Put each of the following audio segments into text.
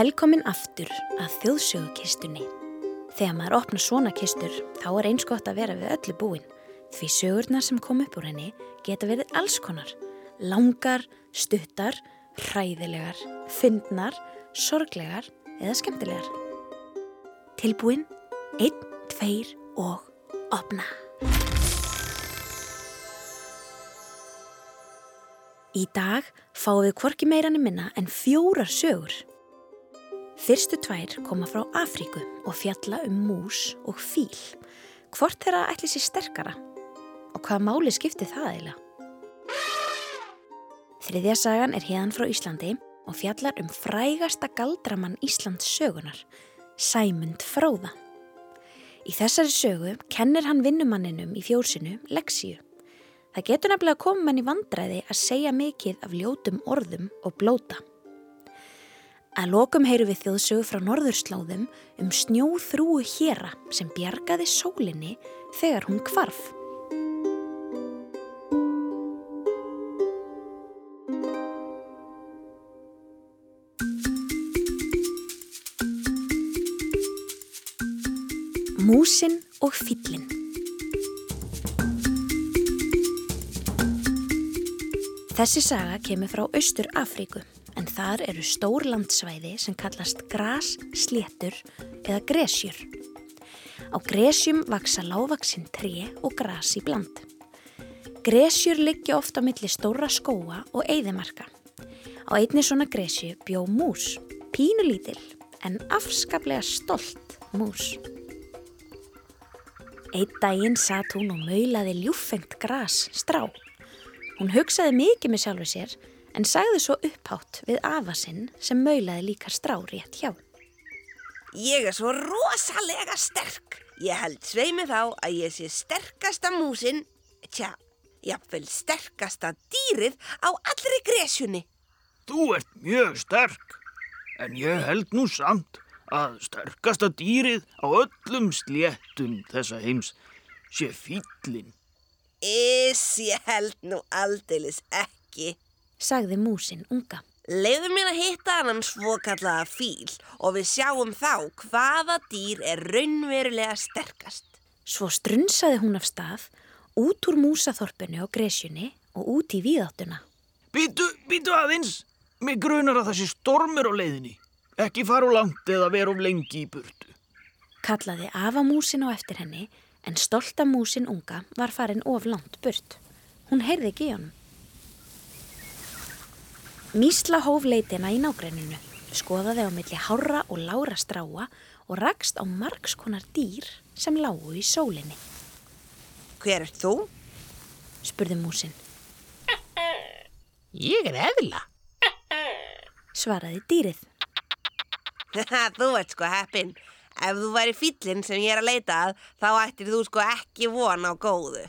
Velkomin aftur að þjóðsögukistunni. Þegar maður opnar svona kistur þá er eins gott að vera við öllu búin því sögurnar sem kom upp úr henni geta verið alls konar. Langar, stuttar, hræðilegar, fyndnar, sorglegar eða skemmtilegar. Tilbúin, einn, tveir og opna. Í dag fáum við hvorki meirann minna en fjórar sögur. Fyrstu tvær koma frá Afríku og fjalla um mús og fíl. Hvort þeirra ætli sér sterkara? Og hvaða máli skipti það eiginlega? Þriðja sagan er hérðan frá Íslandi og fjallar um frægasta galdramann Íslands sögunar, Sæmund Fróða. Í þessari sögu kennir hann vinnumanninum í fjórsinu leksíu. Það getur nefnilega að koma mann í vandræði að segja mikið af ljótum orðum og blóta. Að lokum heyru við þjóðsögu frá norðurslóðum um snjóþrúu héra sem bjargaði sólinni þegar hún kvarf. Músin og fyllin Þessi saga kemur frá Austur Afríku þar eru stór landsvæði sem kallast gras, sléttur eða gresjur. Á gresjum vaksa lávaksinn tré og gras í bland. Gresjur liggja ofta millir stóra skóa og eigðimarka. Á einni svona gresju bjó mús, pínulítil en afskaplega stolt mús. Eitt daginn satt hún og maulaði ljúfengt gras strá. Hún hugsaði mikið með sjálfu sér en sagði svo upphátt við afa sinn sem maulaði líka strá rétt hjá. Ég er svo rosalega sterk. Ég held sveimi þá að ég sé sterkasta músin, tja, jafnvel sterkasta dýrið á allri gresjunni. Þú ert mjög sterk, en ég held nú samt að sterkasta dýrið á öllum sléttum þessa heims sé fýllin. Ís, ég held nú aldeilis ekki. Sagði músin unga. Leiðu mér að hitta hann svokallaða fíl og við sjáum þá hvaða dýr er raunverulega sterkast. Svo strunsaði hún af stað út úr músaþorpinu og gresjunni og út í víðáttuna. Býtu, býtu aðeins, mig grunar að það sé stormur á leiðinni. Ekki fara úr langt eða vera of lengi í burtu. Kallaði afamúsin á eftir henni en stolta músin unga var farin of langt burt. Hún heyrði ekki í honum. Mísla hóf leitina í nágrenninu, skoðaði á milli hára og lára stráa og rakst á margskonar dýr sem lágu í sólinni. Hver ert þú? spurði músin. Ég er eðla. Svaraði dýrið. þú ert sko heppin. Ef þú væri fýllin sem ég er að leita að, þá ættir þú sko ekki von á góðu.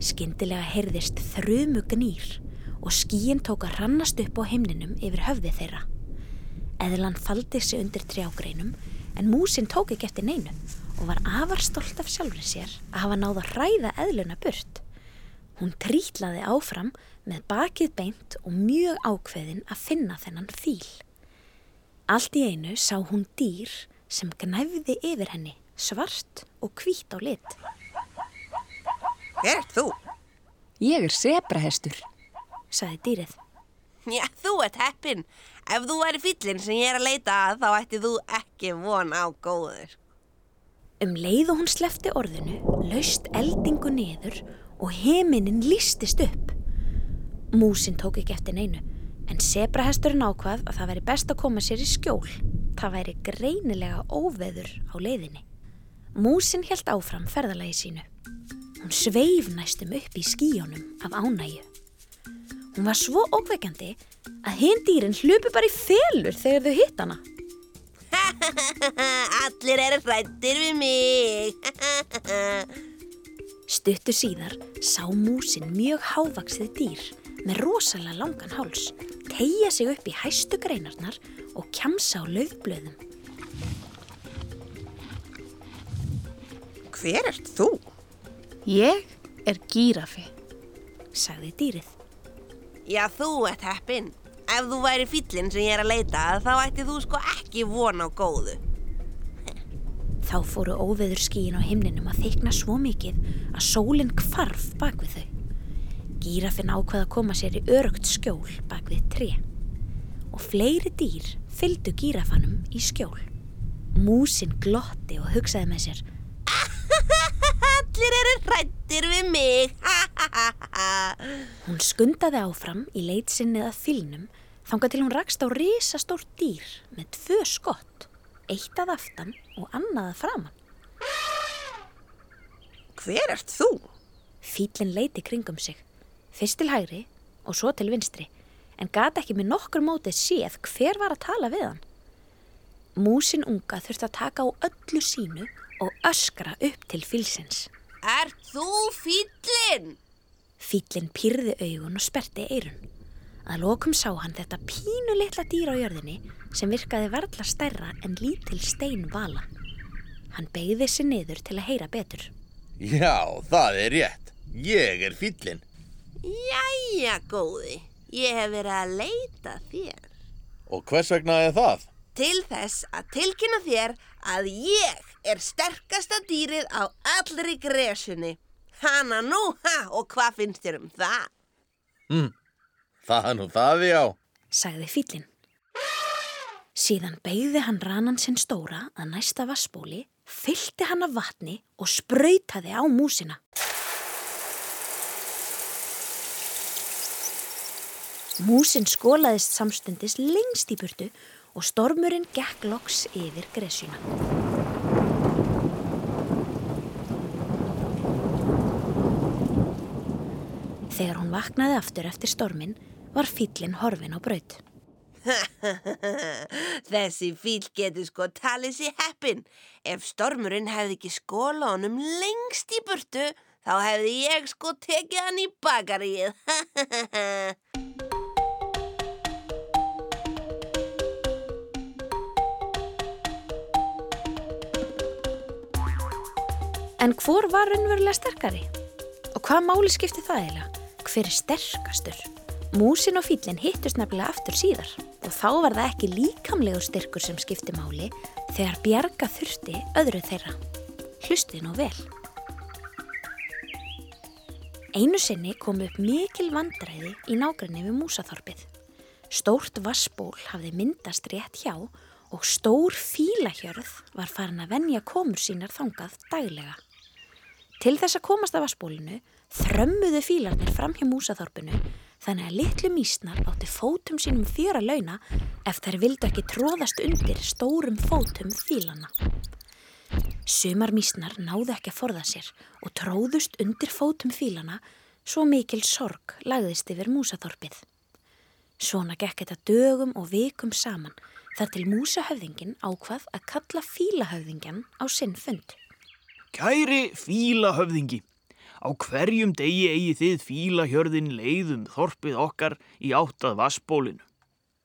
Skyndilega heyrðist þrjumu gnýr og skíin tók að rannast upp á himninum yfir höfði þeirra. Eðlan faldi sig undir trjágreinum en músin tók ekki eftir neinu og var afar stolt af sjálfur sér að hafa náð að hræða eðluna burt. Hún trítlaði áfram með bakið beint og mjög ákveðin að finna þennan fíl. Allt í einu sá hún dýr sem gnæfði yfir henni, svart og hvít á lit. Hver ert þú? Ég er sebrahestur. Saði dýrið. Já, þú ert heppin. Ef þú væri fýllin sem ég er að leita að, þá ætti þú ekki von á góður. Um leið og hún slefti orðinu, laust eldingu niður og heiminin lístist upp. Músin tók ekki eftir neinu, en sebrahesturinn ákvað að það væri best að koma sér í skjól. Það væri greinilega óveður á leiðinni. Músin held áfram ferðalagi sínu. Hún sveif næstum upp í skíjónum af ánægju. Hún var svo ókveikjandi að hinn dýrin hlupi bara í felur þegar þau hitt hana. Allir eru hrættir við mig. Stuttu síðar sá músin mjög hávaksið dýr með rosalega langan háls, tegja sig upp í hæstu greinarnar og kjamsa á löfblöðum. Hver ert þú? Ég er gírafi. Sagði dýrið. Já, þú ert heppin. ef þú væri fýllin sem ég er að leita að þá ætti þú sko ekki von á góðu. Þá fóru óveður skíin á himninum að þykna svo mikið að sólinn kvarf bak við þau. Gírafinn ákvað að koma sér í örugt skjól bak við tre. Og fleiri dýr fylgdu gírafanum í skjól. Músin glotti og hugsaði með sér Allir eru hrættir við mig. Hún skundaði áfram í leit sinni að fylnum þangað til hún rakst á risastórt dýr með tvö skott, eitt að aftan og annað að framann. Hver ert þú? Fýllin leiti kringum sig, fyrst til hægri og svo til vinstri, en gata ekki með nokkur mótið séð hver var að tala við hann. Músin unga þurfti að taka á öllu sínu og öskra upp til fylsins. Ert þú fýllin? Fýllin pýrði augun og sperti eirun. Að lokum sá hann þetta pínu litla dýr á jörðinni sem virkaði varla stærra en lítil stein vala. Hann beigði sig niður til að heyra betur. Já, það er rétt. Ég er fýllin. Jæja, góði. Ég hef verið að leita þér. Og hvers vegna er það? Til þess að tilkynna þér að ég er sterkasta dýrið á allri gresunni. Hanna nú, ha, og hvað finnst þér um það? Það er nú það, já. sagði fýllin. Síðan beigði hann ranan sinn stóra að næsta vassbóli, fyllti hann af vatni og sprautaði á músina. Músin skólaðist samstundis lengst í burtu og stormurinn gekk loks yfir gresjuna. Þegar hún vaknaði aftur eftir stormin var fýllin horfin á braut. Þessi fíl getur sko talið sér heppin. Ef stormurinn hefði ekki skóla honum lengst í burtu, þá hefði ég sko tekið hann í bakaríið. En hvor var raunverulega sterkari? Og hvað máli skipti það eiginlega? Hver er sterkastur? Músin og fýllin hittust nefnilega aftur síðar og þá var það ekki líkamlegur styrkur sem skipti máli þegar bjarga þurfti öðru þeirra. Hlustið nú vel. Einu sinni kom upp mikil vandræði í nágrinni við músaþorpið. Stórt vassból hafði myndast rétt hjá og stór fílahjörð var farin að venja komur sínar þangað daglega. Til þess að komast af vassbólinu þrömmuðu fílarnir fram hjá músaþorpinu þannig að litlu mísnar átti fótum sínum fjöra launa ef þær vildu ekki tróðast undir stórum fótum fílana. Sumar mísnar náðu ekki að forða sér og tróðust undir fótum fílana svo mikil sorg lagðist yfir músaþorpið. Svona gekk þetta dögum og vikum saman þar til músahöfðingin ákvað að kalla fílahöfðingjan á sinn fund. Kæri fílahöfðingi, á hverjum degi eigi þið fílahjörðin leiðum þorpið okkar í áttað vassbólinu.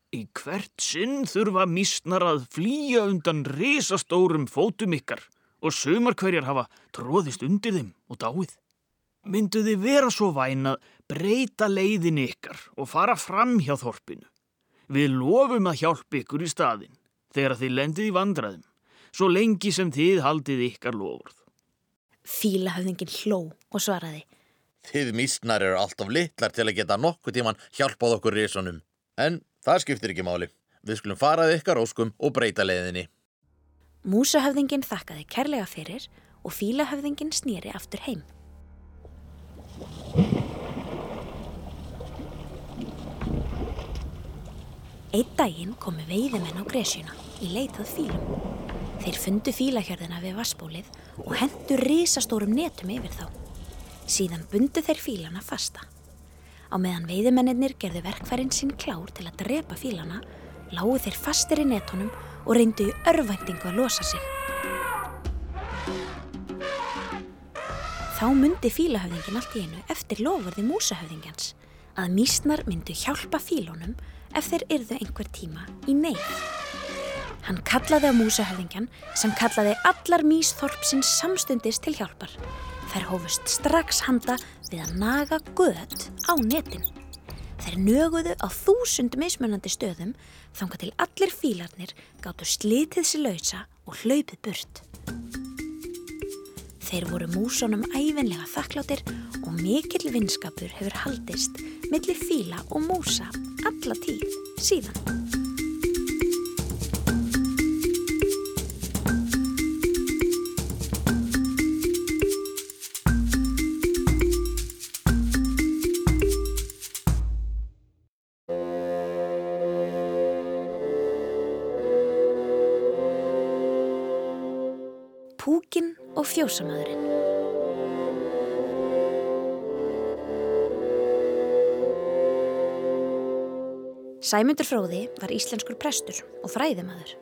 Í hvert sinn þurfa mísnar að flýja undan risastórum fótum ykkar og sumar hverjar hafa tróðist undir þeim og dáið. Myndu þið vera svo væn að breyta leiðin ykkar og fara fram hjá þorpinu. Við lofum að hjálpa ykkur í staðin þegar þið lendið í vandraðum, svo lengi sem þið haldið ykkar lofurð. Fílahöfðingin hló og svaraði. Þið mísnar eru alltaf litlar til að geta nokkuð tíman hjálpað okkur risunum. En það skiptir ekki máli. Við skulum farað ykkar óskum og breyta leiðinni. Músahöfðingin þakkaði kærlega fyrir og fílahöfðingin snýri aftur heim. Einn daginn komu veiðimenn á gresjuna í leitað fílum. Þeir fundu fílahjörðina við vassbólið og hendu risastórum netum yfir þá. Síðan bundu þeir fílana fasta. Á meðan veiðimennir gerðu verkfærin sinn klár til að drepa fílana, lágu þeir fastir í netunum og reyndu í örvæntingu að losa sig. Þá myndi fílahöfðingin allt í einu eftir lofurði músahöfðingjans að mísnar myndu hjálpa fílunum ef þeir yrðu einhver tíma í neyð. Hann kallaði á músahöfðingjan sem kallaði allar mísþorpsins samstundis til hjálpar. Þær hófust strax handa við að naga gött á netin. Þeir nöguðu á þúsund mismunandi stöðum þanga til allir fílarnir gáttu slitið sér lausa og hlaupið burt. Þeir voru músunum æfinlega þakkláttir og mikill vinskapur hefur haldist millir fíla og músa alla tíð síðan. Púkin og fjósamadurinn Sæmundur Fróði var íslenskur prestur og fræðimaður.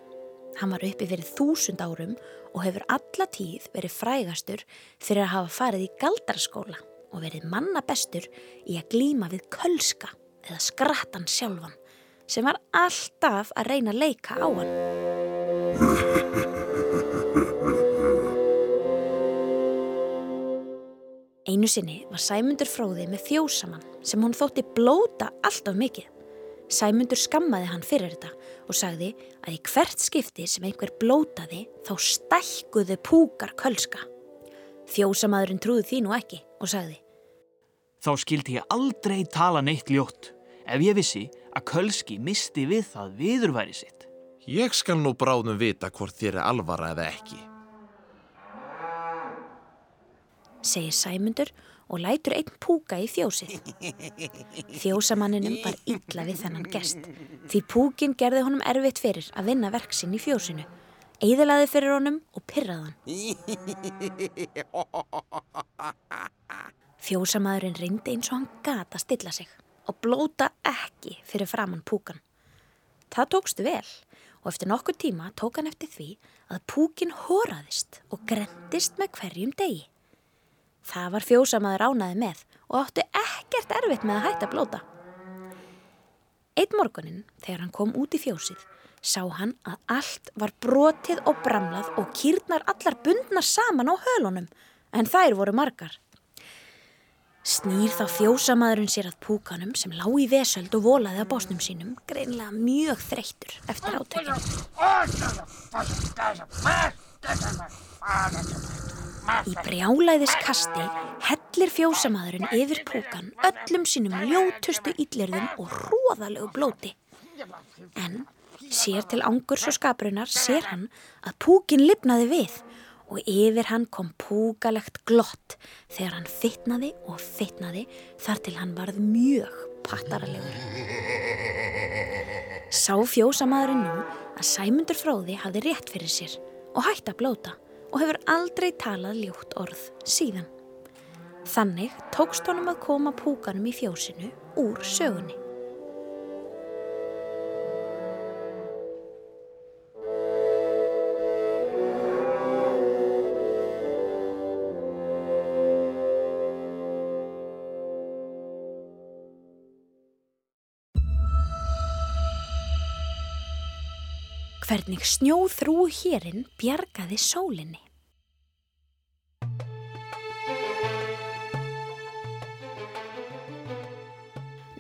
Hann var uppi fyrir þúsund árum og hefur alla tíð verið frægastur fyrir að hafa farið í galdarskóla og verið manna bestur í að glíma við kölska eða skrattan sjálfan sem var alltaf að reyna að leika á hann. Einu sinni var Sæmundur fróði með fjósamann sem hún þótti blóta alltaf mikið. Sæmundur skammaði hann fyrir þetta og sagði að í hvert skipti sem einhver blótaði þá stækkuðu púkar kölska. Fjósamadurinn trúði því nú ekki og sagði Þá skildi ég aldrei tala neitt ljótt ef ég vissi að Kölski misti við það viðurværi sitt. Ég skal nú bráðum vita hvort þér er alvara eða ekki. Segir Sæmundur og lætur einn púka í fjósið. Fjósamanninum var illa við þennan gest, því púkin gerði honum erfitt fyrir að vinna verksinn í fjósinu, eðalaði fyrir honum og pyrraðan. Fjósamadurinn reyndi eins og hann gata stilla sig og blóta ekki fyrir framann púkan. Það tókstu vel og eftir nokkur tíma tók hann eftir því að púkin hóraðist og grendist með hverjum degi. Það var fjósamaður ánaði með og átti ekkert erfitt með að hætta blóta. Eitt morgunin, þegar hann kom út í fjósið, sá hann að allt var brotið og bramlað og kýrnar allar bundnar saman á hölunum, en þær voru margar. Snýr þá fjósamaðurinn sér að púkanum sem lá í vesöld og volaði að básnum sínum, greinlega mjög þreyttur eftir átökjum. Í brjálæðis kasti hellir fjósamaðurinn yfir púkan öllum sínum ljótustu illirðum og hróðalegu blóti. En sér til angurs og skaprunar sér hann að púkin lifnaði við og yfir hann kom púkalegt glott þegar hann fytnaði og fytnaði þar til hann varð mjög pattaralegur. Sá fjósamaðurinn nú að Sæmundur fróði hafði rétt fyrir sér og hætti að blóta og hefur aldrei talað ljótt orð síðan. Þannig tókst honum að koma púkanum í fjósinu úr sögunni. Hvernig snjóþrú hérinn bjargaði sólinni.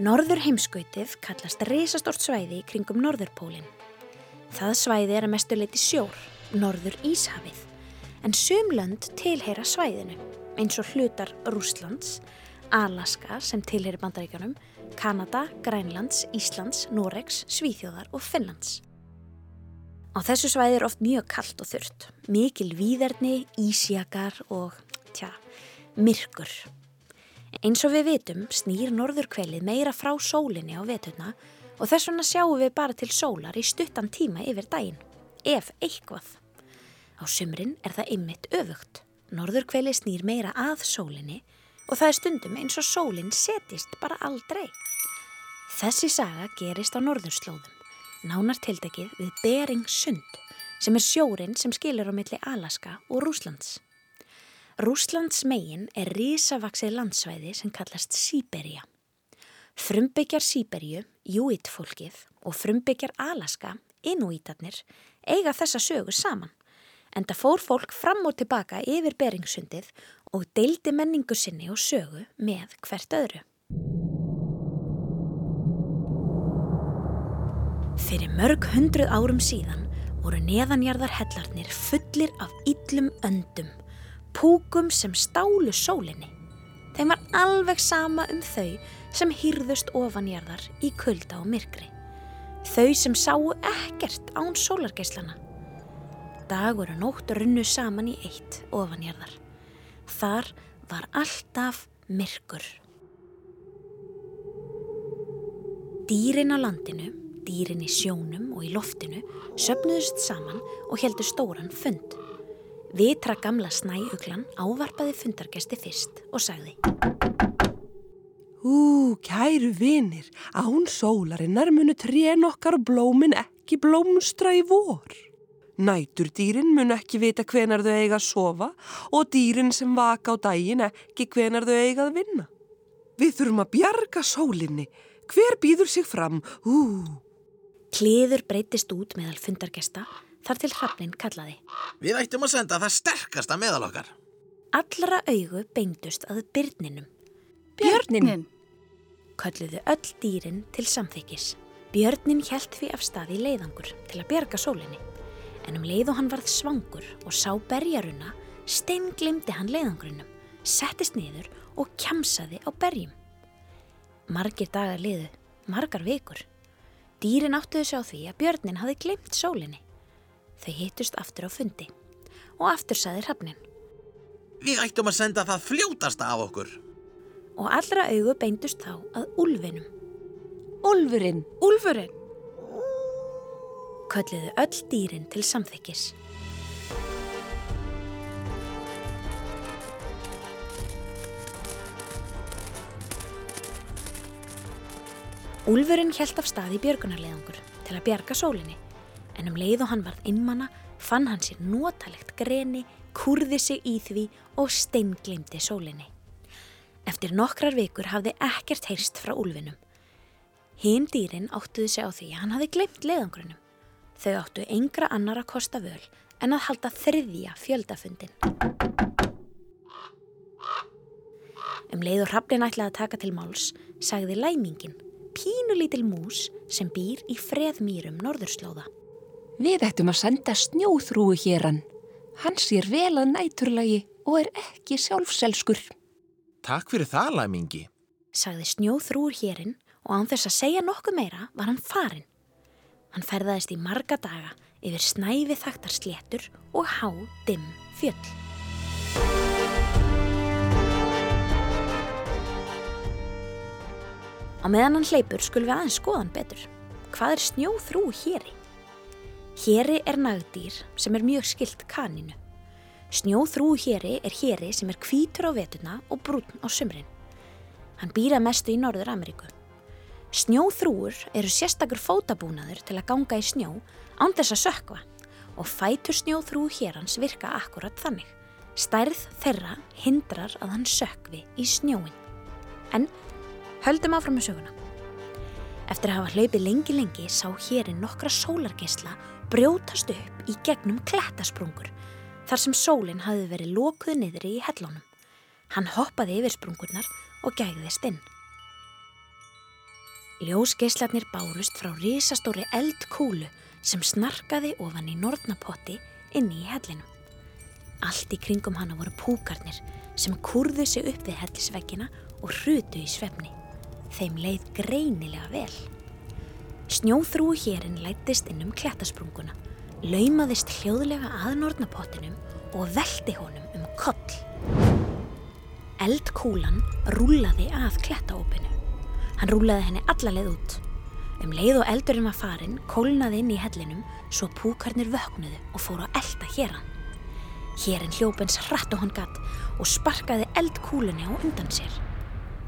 Norður heimskautið kallast reysastort svæði kringum Norðurpólinn. Það svæði er að mestu leiti sjór, Norður Íshafið, en sumlönd tilheyra svæðinu, eins og hlutar Rúslands, Alaska sem tilheyri bandaríkanum, Kanada, Grænlands, Íslands, Noregs, Svíþjóðar og Finnlands. Á þessu svæði er oft mjög kallt og þurrt, mikil víðerni, ísjakar og, tja, myrkur. Eins og við vitum snýr norðurkvelið meira frá sólinni á vetuna og þess vegna sjáum við bara til sólar í stuttan tíma yfir daginn, ef eitthvað. Á sumrin er það ymmit öfugt. Norðurkvelið snýr meira að sólinni og það er stundum eins og sólinn setist bara aldrei. Þessi saga gerist á norðurslóðum nánar tildekið við Bering Sund sem er sjórin sem skilur á milli Alaska og Rúslands. Rúslands megin er risavaksið landsvæði sem kallast Sýberia. Frumbyggjar Sýberju, Júitfólkið og frumbyggjar Alaska, Inuítarnir, eiga þessa sögu saman. En það fór fólk fram og tilbaka yfir Beringsundið og deildi menningu sinni og sögu með hvert öðru. Fyrir mörg hundruð árum síðan voru neðanjarðar hellarnir fullir af illum öndum, púkum sem stálu sólinni. Þeim var alveg sama um þau sem hýrðust ofanjarðar í kulda og myrkri. Þau sem sáu ekkert án sólargeislana. Dagur og nótt runnu saman í eitt ofanjarðar. Þar var alltaf myrkur. Dýrin á landinu, dýrin í sjónum og í loftinu söpnuðust saman og heldur stóran fund. Vitra gamla snæuglan ávarpaði fundargesti fyrst og sagði Ú, kæru vinir, án sólarinnar munu trén okkar blómin ekki blómstra í vor. Nætur dýrin mun ekki vita hvenar þau eiga að sofa og dýrin sem vaka á daginn ekki hvenar þau eiga að vinna. Við þurfum að bjarga sólinni. Hver býður sig fram? Ú, Kliður breytist út meðal fundargesta þar til hrafnin kallaði. Við ættum að senda það sterkasta meðal okkar. Allra augu beindust að byrninum. Björnin. Kölluðu öll dýrin til samþykis. Björnin hjælt því af stað í leiðangur til að bjarga sólinni. En um leið og hann varð svangur og sá berjaruna, steinglimdi hann leiðangurinnum, settist niður og kjamsaði á berjum. Margir dagar liðu, margar vikur. Dýrin áttuðu sig á því að björnin hafi glimt sólinni. Þau hittust aftur á fundi og aftur saði hrafnin Við ættum að senda það fljótasta af okkur. og allra augu beindust þá að úlfinum. Úlfurinn. Úlfurinn! Kölluðu öll dýrin til samþykkis. Úlfurinn hjælt af stað í björgunarleðangur til að bjarga sólinni, en um leið og hann varð innmanna fann hann sér notalegt greni, kurði sig í því og steinglimti sólinni. Eftir nokkrar vikur hafði ekkert heyrst frá úlfinum. Hinn dýrin áttuðu sig á því að hann hafði glemt leiðangrunum. Þau áttu engra annar að kosta völ en að halda þriðja fjöldafundin. Um leið og hraflin ætlaði að taka til máls, sagði læmingin, pínulítil mús sem býr í freðmýrum norðurslóða. Við ættum að senda snjóþrúu héran. Hann sér vel að næturlagi og er ekki sjálfselskur. Takk fyrir það, Læmingi. Sagði snjóþrúur hérinn og án þess að segja nokkuð meira var hann farinn. Hann ferðaðist í marga daga yfir snæfi þaktar sléttur og há dimm fjöll. Á meðan hann hleypur skulum við aðeins skoðan betur. Hvað er snjóþrú héri? Héri er nagdýr sem er mjög skilt kaninu. Snjóþrú héri er héri sem er hvítur á vetuna og brún á sumrin. Hann býra mestu í Norður Ameríku. Snjóþrúur eru sérstakur fótabúnaður til að ganga í snjó án þess að sökva og fætur snjóþrú hérans virka akkurat þannig. Stærð þeirra hindrar að hann sökvi í snjóin. En höldum áfram með söguna. Eftir að hafa hlaupið lengi lengi sá hérinn nokkra sólargeisla brjótast upp í gegnum klettasprungur þar sem sólinn hafði verið lokuð niðri í hellunum. Hann hoppaði yfir sprungurnar og gægðist inn. Ljósgeislarnir bárust frá risastóri eldkúlu sem snarkaði ofan í norðnapotti inni í hellinu. Allt í kringum hana voru púkarnir sem kurðu sig upp við hellisveggina og hrutu í svefni. Þeim leið greinilega vel. Snjóþrúi hérinn lættist inn um klettasprunguna, laumaðist hljóðlega að norðnapottinum og veldi honum um koll. Eldkúlan rúlaði að klettaópinu. Hann rúlaði henni allaleið út. Um leið og eldurinn var farin, kólnaði inn í hellinum svo púkarnir vöknuðu og fóru að elda héran. Hérinn hljópins hratt og hann gatt og sparkaði eldkúlunni á undan sér.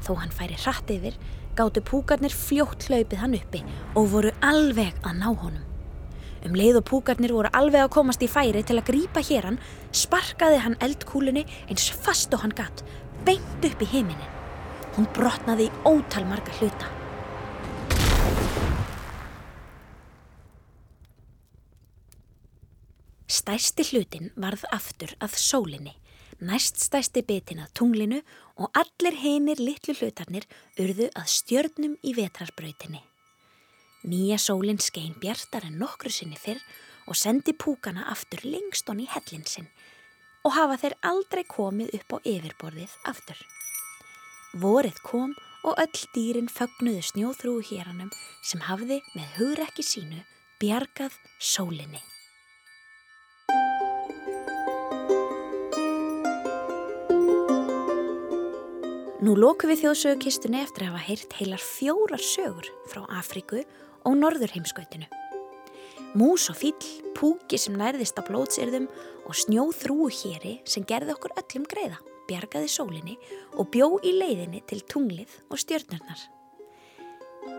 Þó hann færi hratt yfir, gáttu púkarnir fljótt hlaupið hann uppi og voru alveg að ná honum. Um leið og púkarnir voru alveg að komast í færi til að grípa héran, sparkaði hann eldkúlunni eins fast og hann gatt, beint upp í heiminin. Hún brotnaði í ótal marga hluta. Stærsti hlutin varð aftur að sólinni, næst stærsti bitin að tunglinu og allir hinir litlu hlutarnir urðu að stjörnum í vetrarbrautinni. Nýja sólinn skein bjartar en nokkru sinni fyrr og sendi púkana aftur lengst honni í hellin sinn og hafa þeir aldrei komið upp á yfirborðið aftur. Vorið kom og öll dýrin fögnuðu snjóþrúu héranum sem hafði með hugrekki sínu bjargað sólinni. Nú lóku við þjóðsögukistunni eftir að hafa heyrt heilar fjórar sögur frá Afríku og Norður heimskautinu. Mús og fíll, púki sem nærðist á blótsyrðum og snjóþrúu héri sem gerði okkur öllum greiða, bjargaði sólinni og bjó í leiðinni til tunglið og stjörnurnar.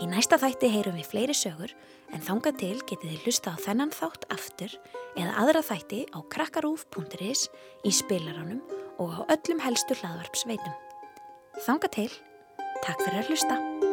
Í næsta þætti heyrum við fleiri sögur en þanga til getið þið hlusta á þennan þátt aftur eða aðra þætti á krakkarúf.is í spilaranum og á öllum helstu hlaðvarpsveitum. Þanga til, takk fyrir að hlusta.